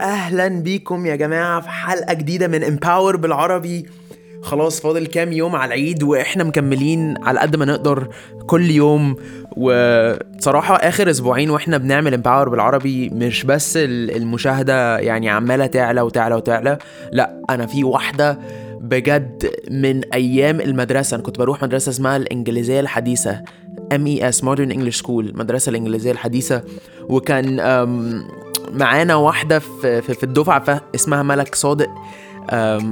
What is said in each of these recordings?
أهلا بيكم يا جماعة في حلقة جديدة من امباور بالعربي. خلاص فاضل كام يوم على العيد وإحنا مكملين على قد ما نقدر كل يوم. وبصراحة آخر أسبوعين وإحنا بنعمل امباور بالعربي مش بس ال- المشاهدة يعني عمالة تعلى وتعلى وتعلى لا أنا في واحدة بجد من أيام المدرسة. أنا كنت بروح مدرسة اسمها الإنجليزية الحديثة ام اي اس مودرن انجلش سكول المدرسة الإنجليزية الحديثة. وكان معانا واحدة في في, ف- اسمها ملك صادق.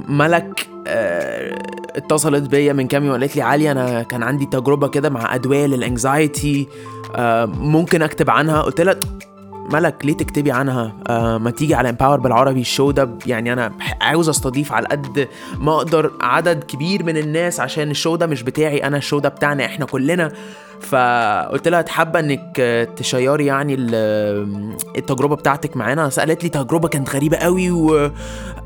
ملك أه، اتصلت بيا من كام يوم قالت لي علي أنا كان عندي تجربة كده مع أدوية للانكزايتي ممكن أكتب عنها؟ قلت لها ملك ليه تكتبي عنها؟ آه ما تيجي على امباور بالعربي الشو ده يعني أنا عاوز أستضيف على قد ما أقدر عدد كبير من الناس عشان الشو ده مش بتاعي أنا الشو ده بتاعنا إحنا كلنا. فقلت لها حابة إنك تشيري يعني ال- التجربة بتاعتك معانا. سألت لي تجربة كانت غريبة قوي و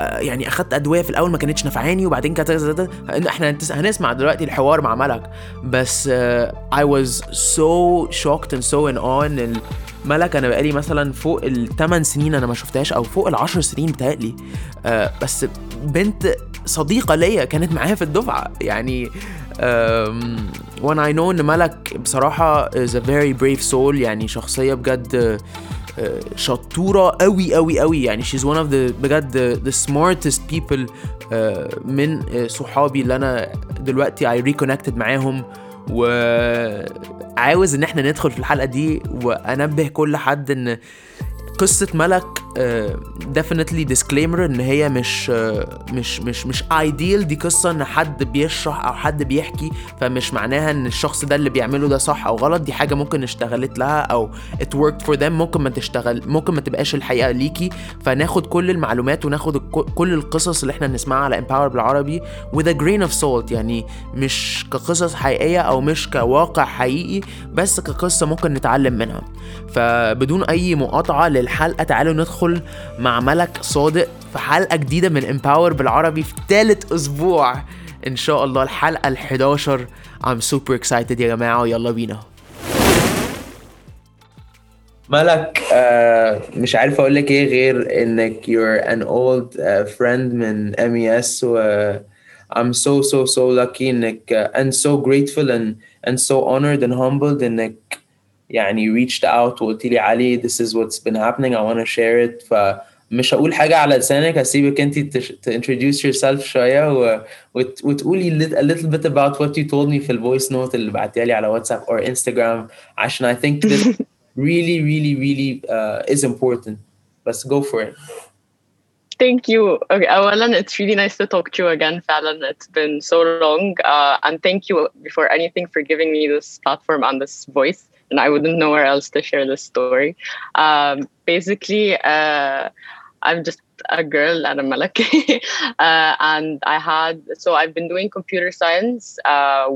آه، يعني أخدت أدوية في الأول ما كانتش نفعاني وبعدين كانت إحنا هنسمع دلوقتي الحوار مع ملك. بس آه، I was so shocked and so in awe ملك أنا بقالي مثلا فوق الثمان سنين أنا ما شفتهاش أو فوق العشر سنين بتهيألي. آه بس بنت صديقة ليا كانت معايا في الدفعة. يعني وأنا اي نو إن ملك بصراحة از ا فيري بريف سول يعني شخصية بجد آه، شطورة قوي قوي قوي يعني شيز ون اوف ذا بجد ذا سمارتست بيبل من آه، صحابي اللي أنا دلوقتي اي ريكونكتد معاهم. وعاوز إن إحنا ندخل في الحلقة دي وأنبه كل حد إن قصة ملك ديفينتلي ديسكليمر إن هي مش آه، مش مش مش ايديال دي قصة إن حد بيشرح أو حد بيحكي فمش معناها إن الشخص ده اللي بيعمله ده صح أو غلط دي حاجة ممكن اشتغلت لها أو it worked for them ممكن ما تشتغل ممكن ما تبقاش الحقيقة ليكي. فناخد كل المعلومات وناخد كل القصص اللي إحنا بنسمعها على امباور بالعربي with a grain of salt يعني مش كقصص حقيقية أو مش كواقع حقيقي بس كقصة ممكن نتعلم منها. فبدون أي مقاطعة للحلقة تعالوا ندخل مع ملك صادق في حلقة جديدة من امباور بالعربي في تالت أسبوع. إن شاء الله الحلقة ال11 I'm super excited يا جماعة ويلا بينا. ملك آه مش عارف أقول لك إيه غير إنك you're an old uh, friend من MES و I'm so so so lucky إنك uh, and so grateful and and so honored and humbled إنك يعني reached out وقلت لي علي this is what's been happening I want to share it فمش هقول حاجة على لسانك هسيبك انت تش- to introduce yourself شوية و... وت... وتقولي lit- a little bit about what you told me في الفويس نوت اللي بعتيها لي على واتساب or Instagram عشان I think this really really really uh, is important let's go for it Thank you. Okay, Awalan, it's really nice to talk to you again, Fallon. It's been so long. Uh, and thank you before anything for giving me this platform and this voice. And I wouldn't know where else to share this story. Um, basically, uh, I'm just a girl and a malak. uh, and I had, so I've been doing computer science. Uh,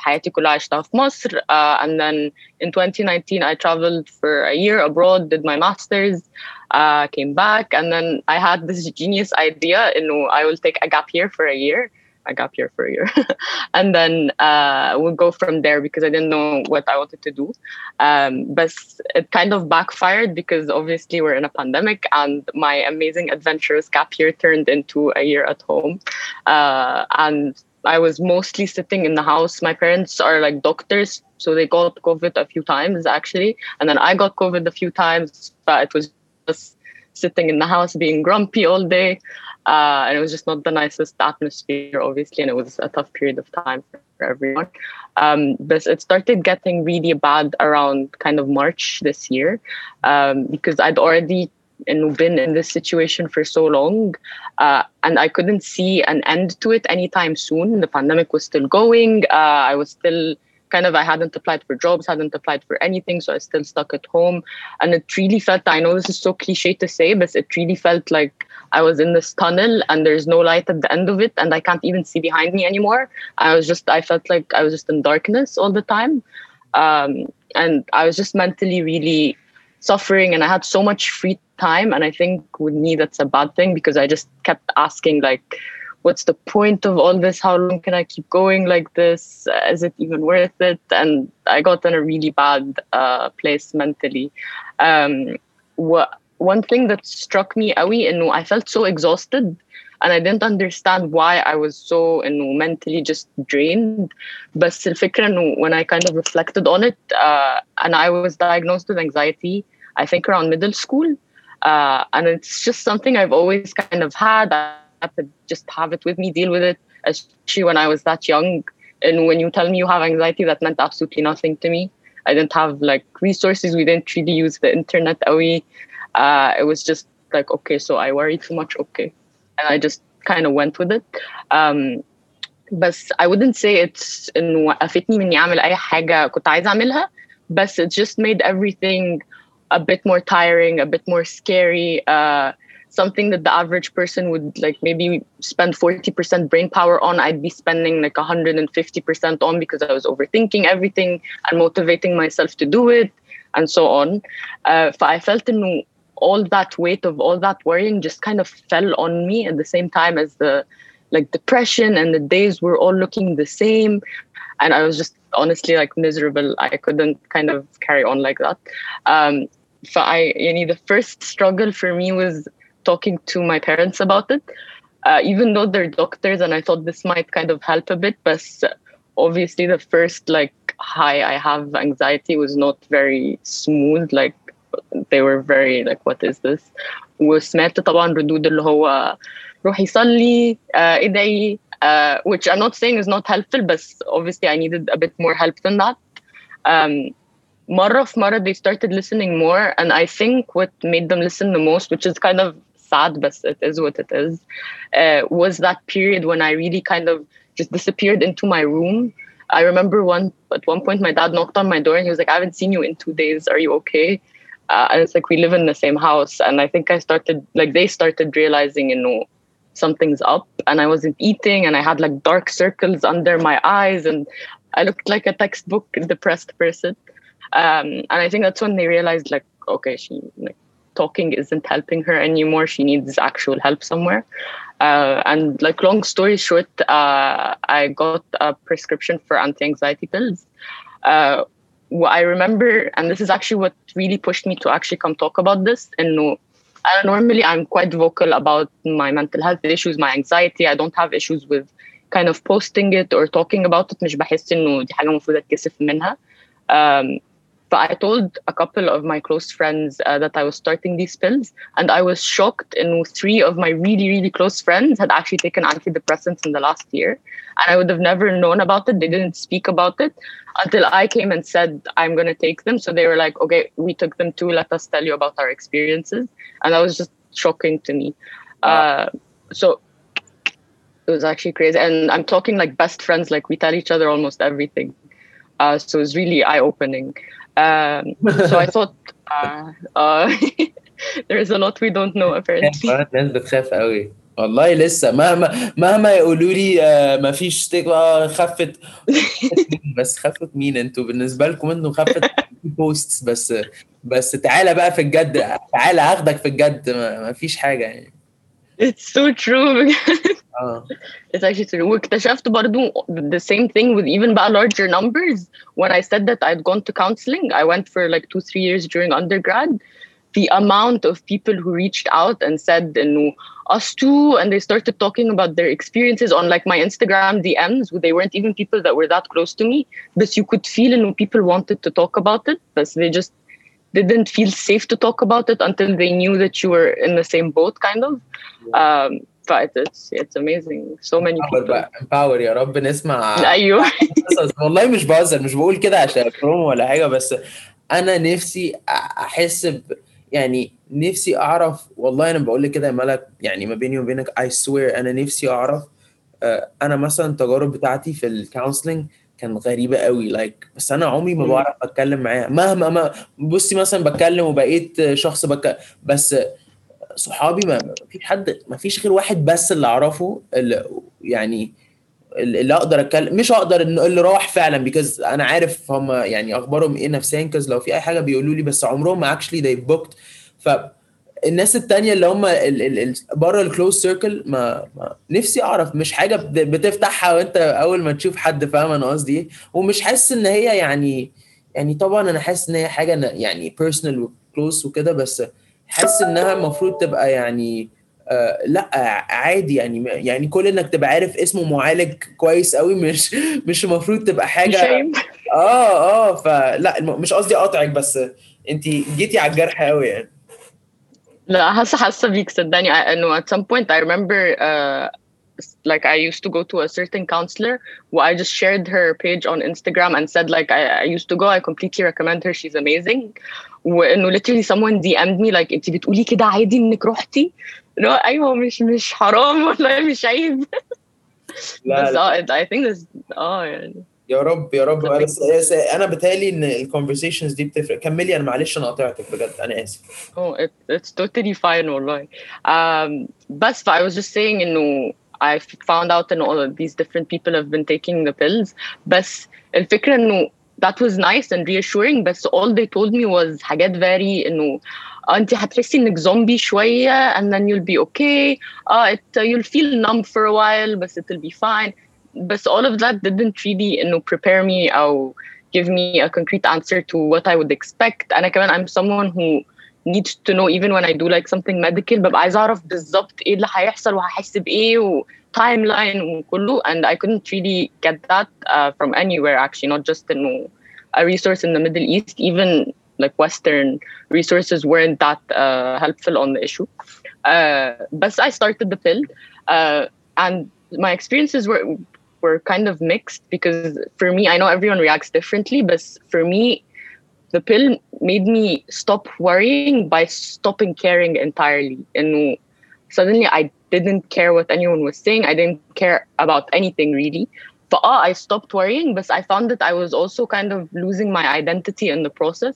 حياتي كلها عشتها في مصر uh, and then in 2019 I traveled for a year abroad did my masters uh, came back and then I had this genius idea you know I will take a gap year for a year a gap year for a year and then uh, we'll go from there because I didn't know what I wanted to do um, but it kind of backfired because obviously we're in a pandemic and my amazing adventurous gap year turned into a year at home uh, and I was mostly sitting in the house. My parents are like doctors, so they got COVID a few times actually. And then I got COVID a few times, but it was just sitting in the house being grumpy all day. Uh, and it was just not the nicest atmosphere, obviously. And it was a tough period of time for, everyone. Um, but it started getting really bad around kind of March this year um, because I'd already know, been in this situation for so long uh, and I couldn't see an end to it anytime soon. The pandemic was still going. Uh, I was still kind of, I hadn't applied for jobs, hadn't applied for anything, so I was still stuck at home. And it really felt, I know this is so cliche to say, but it really felt like I was in this tunnel and there's no light at the end of it, and I can't even see behind me anymore. I was just, I felt like I was just in darkness all the time. Um, and I was just mentally really suffering and I had so much free time. And I think with me, that's a bad thing because I just kept asking, like, what's the point of all this? How long can I keep going like this? Is it even worth it? And I got in a really bad uh, place mentally. Um, what one thing that struck me قوي انه I felt so exhausted and I didn't understand why I was so انه mentally just drained بس الفكرة انه when I kind of reflected on it uh, and I was diagnosed with anxiety I think around middle school uh, and it's just something I've always kind of had I had to just have it with me deal with it especially when I was that young and when you tell me you have anxiety that meant absolutely nothing to me I didn't have like resources we didn't really use the internet قوي uh, it was just like okay so I worry too much okay and I just kind of went with it um, بس I wouldn't say it's انه وقفتني من اني اعمل اي حاجه كنت عايزه اعملها بس it just made everything a bit more tiring a bit more scary uh, something that the average person would like maybe spend 40% brain power on i'd be spending like 150% on because i was overthinking everything and motivating myself to do it and so on uh, i felt انه all that weight of all that worrying just kind of fell on me at the same time as the like depression and the days were all looking the same. And i was just honestly like miserable. I couldn't kind of carry on like that. Um I, you know, the first struggle for me was talking to my parents about it. Uh, even though they're doctors and i thought this might kind of help a bit but obviously the first like hi i have anxiety was not very smooth like they were very like what is this وسمعت طبعا ردود اللي هو روحي صلي uh, ادعي uh, which I'm not saying is not helpful but obviously I needed a bit more help than that um, مرة في مرة they started listening more and I think what made them listen the most which is kind of sad but it is what it is uh, was that period when I really kind of just disappeared into my room I remember one at one point my dad knocked on my door and he was like I haven't seen you in two days are you okay Uh, and it's like we live in the same house and I think I started like they started realizing you know something's up and I wasn't eating and I had like dark circles under my eyes and I looked like a textbook depressed person. Um, and I think that's when they realized like okay she like talking isn't helping her anymore. She needs actual help somewhere. Uh, and like long story short uh, I got a prescription for anti-anxiety pills. Uh, I remember and this is actually what really pushed me to actually come talk about this and no I normally I'm quite vocal about my mental health issues my anxiety I don't have issues with kind of posting it or talking about it مش بحس انه دي حاجه المفروض اتكسف منها um, but I told a couple of my close friends uh, that I was starting these pills, and I was shocked. And three of my really, really close friends had actually taken antidepressants in the last year, and I would have never known about it. They didn't speak about it until I came and said I'm going to take them. So they were like, "Okay, we took them too. Let us tell you about our experiences," and that was just shocking to me. Uh, so it was actually crazy, and I'm talking like best friends. Like we tell each other almost everything. Uh, so it's really eye-opening. Um, so I thought uh, uh, there's a lot we don't know apparently. الناس بتخاف قوي. والله لسه مهما مهما يقولوا لي ما فيش ستيك خفت. بس خفت مين؟ أنتوا بالنسبة لكم أنتوا خفت بوستس بس بس تعالى بقى في الجد تعالى هاخدك في الجد ما فيش حاجة يعني. It's so true. it's actually true. واكتشفت برضو the same thing with even بقى larger numbers. When I said that I'd gone to counseling, I went for like two, three years during undergrad. The amount of people who reached out and said, no, us too, and they started talking about their experiences on like my Instagram DMs. They weren't even people that were that close to me, but you could feel you know, people wanted to talk about it, but they just didn't feel safe to talk about it until they knew that you were in the same boat, kind of. Um, but it's it's amazing. So many people. empower يا رب نسمع ايوه والله مش بهزر مش بقول كده عشان برومو ولا حاجه بس انا نفسي احس ب يعني نفسي اعرف والله انا بقول لك كده يا ملك يعني ما بيني وبينك I swear انا نفسي اعرف انا مثلا التجارب بتاعتي في الكونسلنج كانت غريبة قوي. لايك like, بس أنا عمري ما بعرف أتكلم معاها مهما ما بصي مثلا بتكلم وبقيت شخص بك بس صحابي ما فيش حد ما فيش غير واحد بس اللي أعرفه اللي يعني اللي أقدر أتكلم مش أقدر اللي راح فعلا بيكوز أنا عارف هم يعني أخبارهم إيه نفسيا كز لو في أي حاجة بيقولوا لي بس عمرهم ما اكشلي they booked. فالناس التانية اللي هم بره الكلوز سيركل ما, ما نفسي أعرف مش حاجة بتفتحها وأنت أول ما تشوف حد فاهم أنا قصدي إيه؟ ومش حاسس إن هي يعني يعني طبعا أنا حاسس إن هي حاجة يعني بيرسونال وكلوز وكده بس حاسس إنها المفروض تبقى يعني آه لأ عادي يعني يعني كل إنك تبقى عارف اسمه معالج كويس قوي مش مش المفروض تبقى حاجة آه آه فلأ مش قصدي أقاطعك بس انت جيتي على الجرح قوي يعني. لا حاسه حاسه بيك صدقني I- انه at some point I remember uh, like I used to go to a certain counselor who I just shared her page on Instagram and said like I, I used to go I completely recommend her she's amazing وانه literally someone DM'd me like انت بتقولي كده عادي انك رحتي اللي هو ايوه مش مش حرام ولا مش عيب لا, بس لا. اه I think this اه يعني يا رب يا رب Something- بس أنا بتهيألي ان الكونفرسيشنز دي بتفرق كملي أنا معلش أنا قاطعتك بجد أنا اسف Oh, it, it's totally fine والله. Um, بس I was just saying إنه I found out إنه all of these different people have been taking the pills. بس الفكرة إنه that was nice and reassuring بس all they told me was حاجات very إنه آه، أنت هتحسي إنك زومبي شوية and then you'll be okay. Uh, it, you'll feel numb for a while بس it'll be fine. But all of that didn't really you know, prepare me or give me a concrete answer to what I would expect. أنا كمان I'm someone who needs to know even when I do like something medical ببقى عايزة أعرف بالظبط إيه اللي هيحصل وهحس بإيه و timeline وكله and I couldn't really get that uh, from anywhere actually not just in a resource in the Middle East even like Western resources weren't that uh, helpful on the issue uh, but I started the pill uh, and my experiences were were kind of mixed because for me I know everyone reacts differently but for me the pill made me stop worrying by stopping caring entirely. And suddenly I didn't care what anyone was saying. I didn't care about anything really. But uh, I stopped worrying but I found that I was also kind of losing my identity in the process.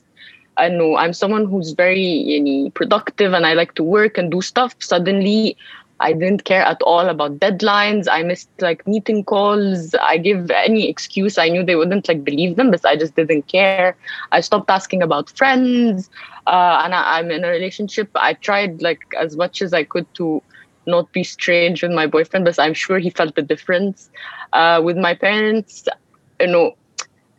I know I'm someone who's very you know, productive and I like to work and do stuff. Suddenly I didn't care at all about deadlines. I missed like meeting calls. I give any excuse. I knew they wouldn't like believe them, but I just didn't care. I stopped asking about friends. Uh, and I, I'm in a relationship. I tried like as much as I could to not be strange with my boyfriend, but I'm sure he felt the difference. Uh, with my parents, you know,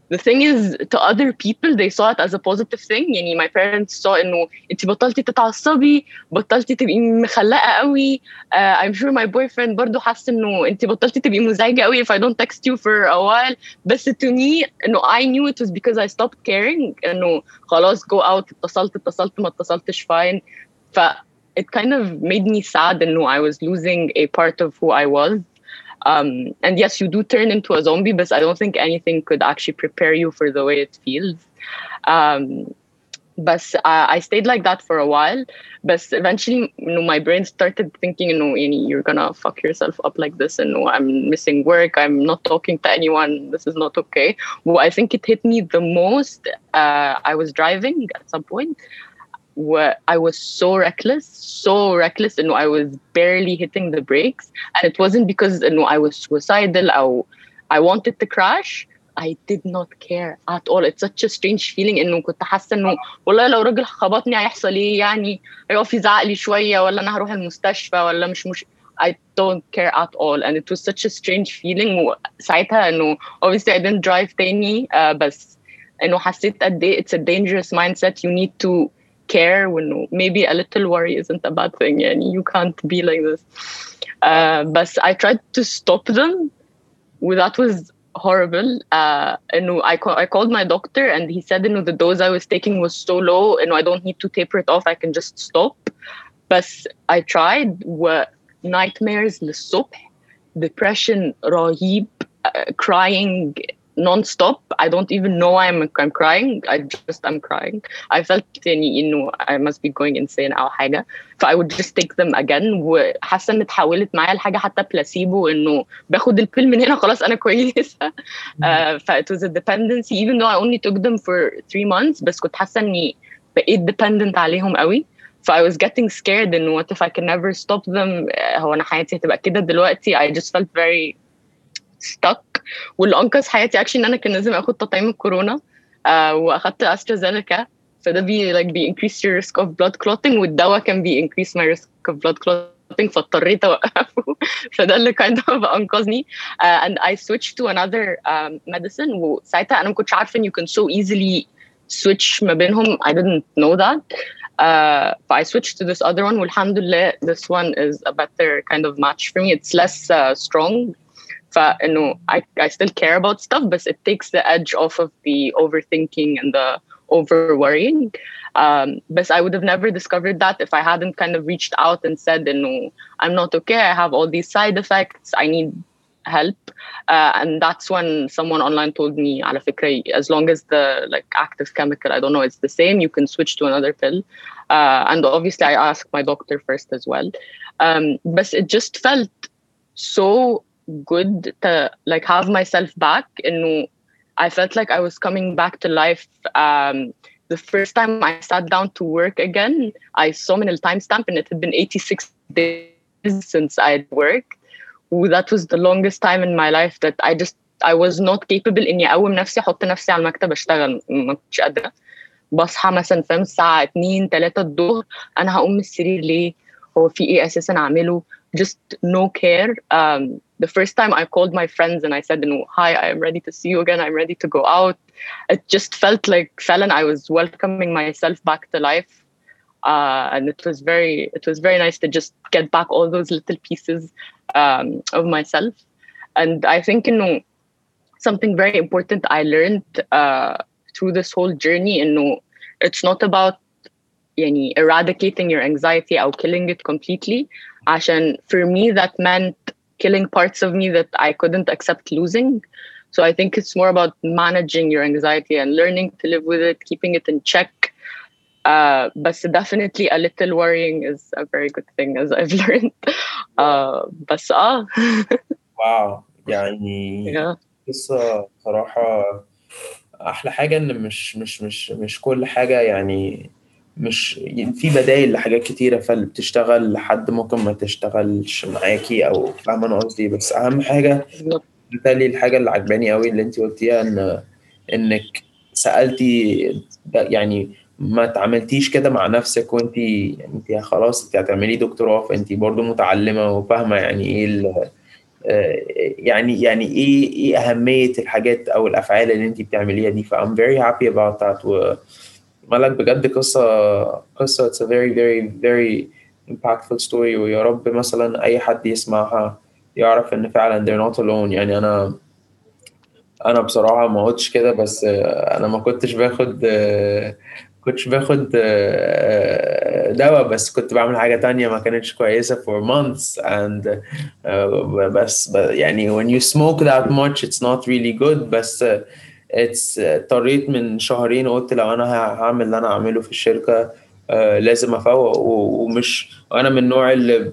the thing is to other people they saw it as a positive thing يعني my parents saw انه انت بطلتي تتعصبي بطلتي تبقي مخلقه قوي uh, I'm sure my boyfriend برضو حس انه انت بطلتي تبقي مزعجه قوي if I don't text you for a while بس to me انه I knew it was because I stopped caring انه خلاص go out اتصلت اتصلت ما اتصلتش fine ف it kind of made me sad انه I was losing a part of who I was um, and yes, you do turn into a zombie, but I don't think anything could actually prepare you for the way it feels. Um, but uh, I stayed like that for a while. But eventually, you know, my brain started thinking, you know, you're gonna fuck yourself up like this, and you know, I'm missing work. I'm not talking to anyone. This is not okay. Well, I think it hit me the most. Uh, I was driving at some point where I was so reckless, so reckless, and I was barely hitting the brakes. And it wasn't because you know, I was suicidal or I wanted to crash. I did not care at all. It's such a strange feeling انه كنت حاسه انه والله لو راجل خبطني هيحصل ايه يعني هيقف يزعق لي شويه ولا انا هروح المستشفى ولا مش مش I don't care at all and it was such a strange feeling وساعتها انه obviously I didn't drive تاني uh, بس انه حسيت قد ايه it's a dangerous mindset you need to care when maybe a little worry isn't a bad thing يعني you can't be like this uh, but I tried to stop them well, that was horrible uh, and I, ca- I called my doctor and he said you know, the dose I was taking was so low and I don't need to taper it off I can just stop but I tried were nightmares للصبح depression رهيب uh, crying non-stop. I don't even know why I'm, I'm crying. I just I'm crying. I felt يعني انه I must be going insane او حاجه. ف I would just take them again وحاسه ان اتحولت معايا لحاجه حتى بلاسيبو انه باخد البيل من هنا خلاص انا كويسه. Uh, ف it was a dependency even though I only took them for three months بس كنت حاسه اني بقيت dependent عليهم قوي. ف I was getting scared and what if I can never stop them هو انا حياتي هتبقى كده دلوقتي I just felt very stuck واللي انقذ حياتي اكشلي ان أنا كان لازم اخد تطعيم الكورونا آه واخدت استرازينيكا فده بي like بي increase your risk of blood clotting والدواء كان بي increase my risk of blood clotting فاضطريت اوقفه فده اللي kind of انقذني uh, and I switched to another um, medicine وساعتها أنا ما كنتش عارفه ان you can so easily switch ما بينهم I didn't know that Uh, I switched to this other one. Alhamdulillah, this one is a better kind of match for me. It's less uh, strong. فإنه I, I still care about stuff, but it takes the edge off of the overthinking and the over worrying. Um, but I would have never discovered that if I hadn't kind of reached out and said, no, I'm not okay. I have all these side effects. I need help. Uh, and that's when someone online told me, على فكرة, as long as the like active chemical, I don't know, it's the same, you can switch to another pill. Uh, and obviously, I asked my doctor first as well. Um, but it just felt so good to like have myself back. And I felt like I was coming back to life. Um, the first time I sat down to work again, I saw من timestamp and it had been 86 days since I had worked. That was the longest time in my life that I just I was not capable اني اقوم نفسي احط نفسي على المكتب اشتغل ما كنتش قادره بصحى مثلا فاهم الساعه 2 3 الظهر انا هقوم من السرير ليه هو في ايه اساسا اعمله just no care um, the first time I called my friends and I said, Hi, I'm ready to see you again. I'm ready to go out. It just felt like Fallon, I was welcoming myself back to life. Uh, and it was very it was very nice to just get back all those little pieces um, of myself. And I think you know something very important I learned uh, through this whole journey, you know, it's not about yani, eradicating your anxiety or killing it completely. عشان for me that meant killing parts of me that I couldn't accept losing. So I think it's more about managing your anxiety and learning to live with it, keeping it in check. Uh, but definitely a little worrying is a very good thing, as I've learned. Uh, بس اه واو يعني yeah. قصة صراحة أحلى حاجة إن مش مش مش مش كل حاجة يعني مش في بدايل لحاجات كتيرة فبتشتغل لحد ممكن ما تشتغلش معاكي أو فاهمة أنا قصدي بس أهم حاجة بالتالي الحاجة اللي عجباني قوي اللي أنت قلتيها إن إنك سألتي ده يعني ما تعاملتيش كده مع نفسك وانت يعني انت خلاص انت هتعملي دكتوراه فانت برضو متعلمة وفاهمة يعني إيه ال- آه، يعني يعني إيه إيه أهمية الحاجات أو الأفعال اللي انت بتعمليها دي ف I'm very happy about مالك بجد قصة قصة it's a very very very impactful story. ويا رب مثلا أي حد يسمعها يعرف إن فعلا they're not alone. يعني أنا أنا بصراحة ما قلتش كده بس أنا ما كنتش باخد كنتش باخد آه، دواء بس كنت بعمل حاجة تانية ما كانتش كويسة for months. And آه، بس يعني when you smoke that much it's not really good. بس اضطريت من شهرين قلت لو أنا هعمل اللي أنا اعمله في الشركة آه، لازم أفوق ومش وأنا من النوع اللي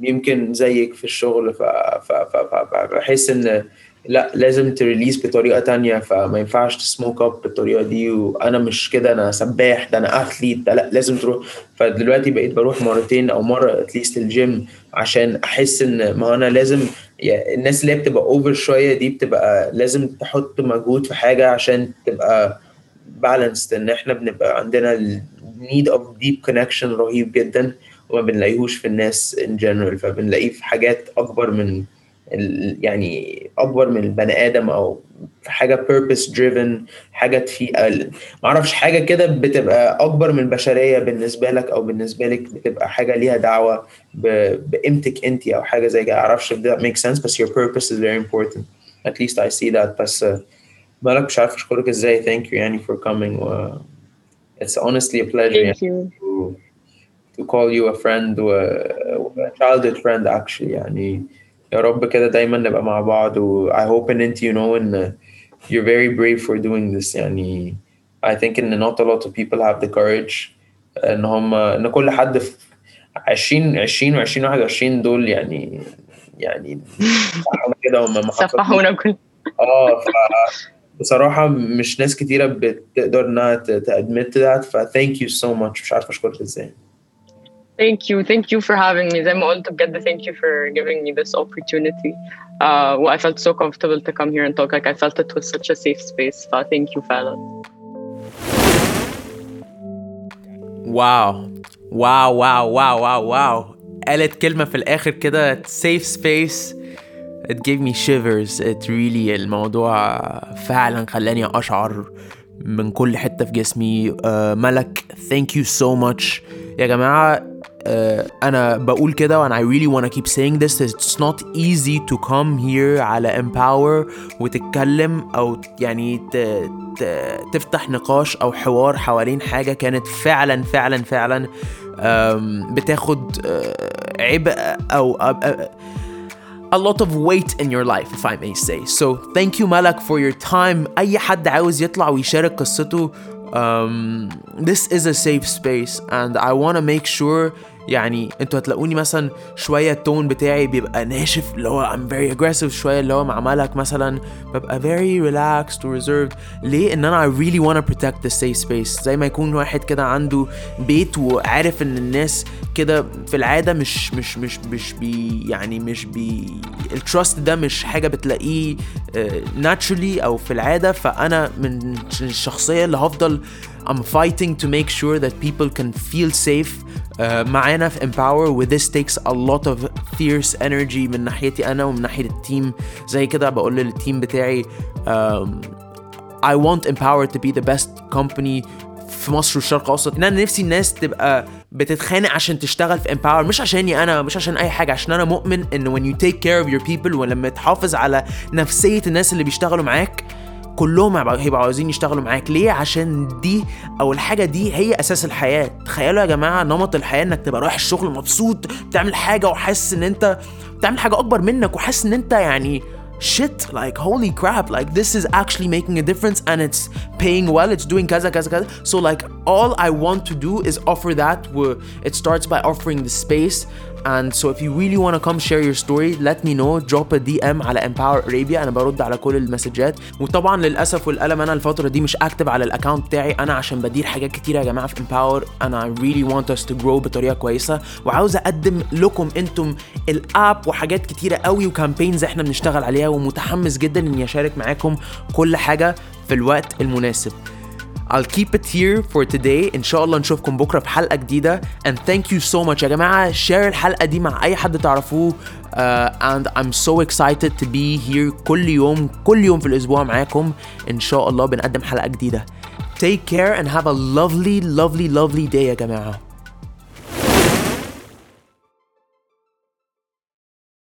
يمكن زيك في الشغل فبحس إن لأ لازم تريليز بطريقة تانية فما ينفعش تسموك اب بالطريقة دي وأنا مش كده أنا سباح ده أنا اثليت ده لأ لازم تروح. فدلوقتي بقيت بروح مرتين أو مرة اتليست الجيم عشان أحس إن ما أنا لازم يعني الناس اللي هي بتبقى اوفر شوية دي بتبقى لازم تحط مجهود في حاجة عشان تبقى بالانسد إن إحنا بنبقى عندنا النيد اوف ديب كونكشن رهيب جدا وما بنلاقيهوش في الناس ان جنرال فبنلاقيه في حاجات أكبر من يعني أكبر من البني آدم أو حاجة purpose driven حاجة في ما أعرفش حاجة كده بتبقى اكبر من البشريه بالنسبة لك أو بالنسبة لك بتبقى حاجة ليها دعوه بقيمتك انت أو حاجة زي كده أعرفش if that makes sense بس your purpose is very important at least I see that بس آه، مالك مش عارف اشكرك إزاي thank you يعني for coming و it's honestly a pleasure يعني Thank you. to, to call you a friend و a childhood friend actually يعني يا رب كده دايما نبقى مع بعض و I hope إن أنت you know إن you're very brave for doing this. يعني I think إن not a lot of people have the courage إن هم إن كل حد في 20 20 و 20 21 دول يعني يعني كده هم. سفحونا كل آه ف بصراحة مش ناس كتيرة بتقدر إنها that ف thank you so much. مش عارف أشكرك إزاي. Thank you. Thank you for having me. زي ما قلت بجد thank you for giving me this opportunity. Uh, well, I felt so comfortable to come here and talk. Like I felt it was such a safe space. So thank you, Fallon. واو واو واو واو واو واو قالت كلمة في الآخر كده safe space it gave me shivers it really الموضوع فعلا خلاني أشعر من كل حتة في جسمي آه ملك thank you so much يا جماعة آه أنا بقول كده وأنا I really wanna keep saying this it's not easy to come here على empower وتتكلم أو يعني ت... ت... تفتح نقاش أو حوار حوالين حاجة كانت فعلا فعلا فعلا آم، بتاخد آه، عبء أو أو- أو- a lot of weight in your life if I may say so thank you ملك for your time أي حد عاوز يطلع ويشارك قصته um, this is a safe space and I wanna make sure يعني أنتوا هتلاقوني مثلا شوية التون بتاعي بيبقى ناشف اللي هو I'm very aggressive شوية اللي هو مع ملك مثلا ببقى very relaxed و reserved. ليه؟ إن أنا I really wanna protect the safe space. زي ما يكون واحد كده عنده بيت وعارف إن الناس كده في العادة مش مش مش مش بي يعني مش بي التراست ده مش حاجة بتلاقيه ناتشرالي أو في العادة. فأنا من الشخصية اللي هفضل I'm fighting to make sure that people can feel safe. Uh, معانا في Empower و this takes a lot of fierce energy من ناحيتي أنا ومن ناحية التيم زي كده بقول للتيم بتاعي um, I want Empower to be the best company في مصر والشرق الاوسط إن أنا نفسي الناس تبقى بتتخانق عشان تشتغل في امباور مش عشاني أنا مش عشان أي حاجة عشان أنا مؤمن إن when you take care of your people ولما تحافظ على نفسية الناس اللي بيشتغلوا معاك كلهم هيبقوا عاوزين يشتغلوا معاك. ليه؟ عشان دي أو الحاجة دي هي أساس الحياة. تخيلوا يا جماعة نمط الحياة إنك تبقى رايح الشغل مبسوط بتعمل حاجة وحاسس إن انت بتعمل حاجة أكبر منك وحاسس إن أنت يعني shit like holy crap like this is actually making a difference and it's paying well it's doing kaza kaza kaza so like all i want to do is offer that it starts by offering the space. And so if you really want to come share your story let me know. Drop a DM على Empower Arabia. أنا برد على كل المسجات. وطبعا للأسف والألم أنا الفترة دي مش اكتب على الاكونت بتاعي. أنا عشان بدير حاجات كتيرة يا جماعة في Empower. أنا really want us to grow بطريقة كويسة. وعاوز أقدم لكم أنتم الأب وحاجات كتيرة قوي وكامبينز إحنا بنشتغل عليها. ومتحمس جدا إني أشارك معاكم كل حاجة في الوقت المناسب. I'll keep it here for today إن شاء الله نشوفكم بكرة في حلقة جديدة and thank you so much يا جماعة share الحلقة دي مع أي حد تعرفوه uh, and I'm so excited to be here كل يوم كل يوم في الأسبوع معاكم إن شاء الله بنقدم حلقة جديدة Take care and have a lovely lovely lovely day يا جماعة